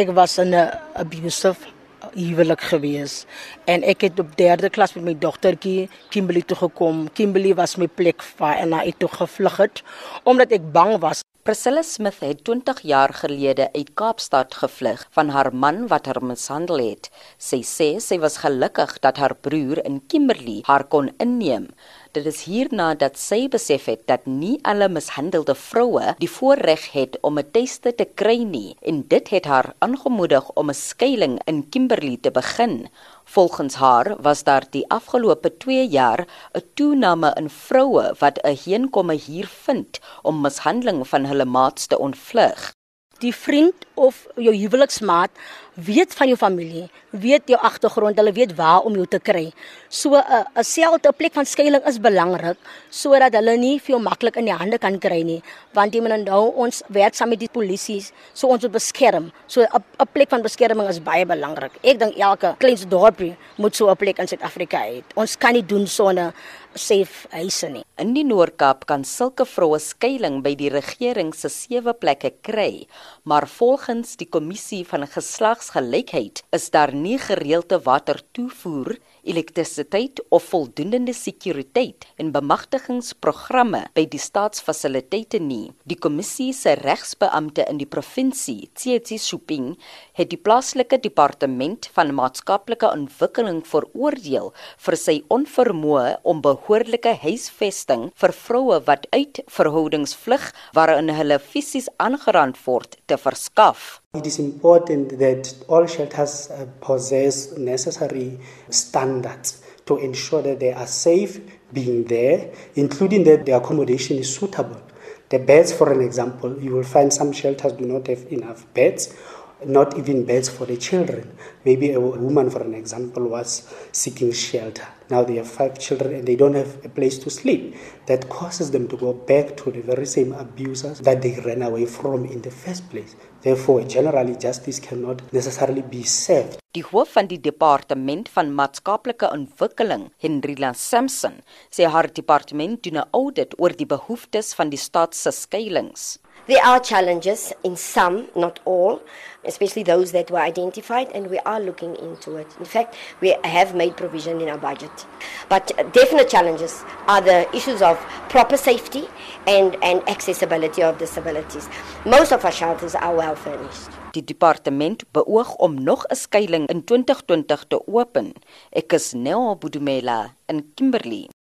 Ek was in 'n abusive huwelik gewees en ek het op 3de klas met my dogtertjie Kimberley toe gekom. Kimberley was my plek waar en hy toe gevlug het omdat ek bang was. Priscilla Smith het 20 jaar gelede uit Kaapstad gevlug van haar man wat haar mishandel het. Sy sê sy was gelukkig dat haar broer in Kimberley haar kon inneem. Dit is hierna dat sy besef het dat nie alle mishandelde vroue die voorreg het om 'n tuiste te kry nie en dit het haar aangemoedig om 'n skuilings in Kimberley te begin. Volgens haar was daar die afgelope 2 jaar 'n toename in vroue wat 'n heenkomme hier vind om mishandeling van hulle maats te ontvlug. Die vriend of jou huweliksmaat weet van jou familie, weet jou agtergrond, hulle weet waar om jou te kry. So 'n uh, 'n selte plek van skuilings is belangrik sodat hulle nie veel maklik in die hande kan kry nie, want jy moet nou ons werk saam met die polisie, so ons moet beskerm. So 'n 'n plek van beskerming is baie belangrik. Ek dink elke klein dorpie moet so 'n plek in Suid-Afrika hê. Ons kan nie doen sonder safe huise nie. In die Noord-Kaap kan sulke vroue skuilings by die regering se sewe plekke kry, maar volgens die kommissie van geslags gelykheid is daar nie gereelde water toevoer, elektrisiteit of voldoende sekuriteit en bemagtigingsprogramme by die staatsfasiliteite nie. Die kommissie se regsbeampte in die provinsie, Tsietsi Shuping, het die plaaslike departement van maatskaplike ontwikkeling veroordeel vir sy onvermoë om behoorlike huisvesting vir vroue wat uit verhoudings vlug waarin hulle fisies aangerand word te verskaf. It is important that all shelters uh, possess necessary standards to ensure that they are safe being there, including that the accommodation is suitable. The beds, for an example, you will find some shelters do not have enough beds, not even beds for the children. Maybe a woman, for an example, was seeking shelter. Now they have five children and they don't have a place to sleep. That causes them to go back to the very same abusers that they ran away from in the first place. Therefore, generally, justice cannot necessarily be served. Die hoof van die departement van maatskaplike ontwikkeling, Henrila Sampson, sê haar departement doen 'n audit oor die behoeftes van die staat se skuilings. There are challenges in some, not all, especially those that were identified, and we are looking into it. In fact, we have made provision in our budget. But definite challenges are the issues of proper safety and, and accessibility of disabilities. Most of our shelters are well furnished. Die departement beoog om nog 'n skuilings in 2020 te open. Ek is Neo Budumela in Kimberley.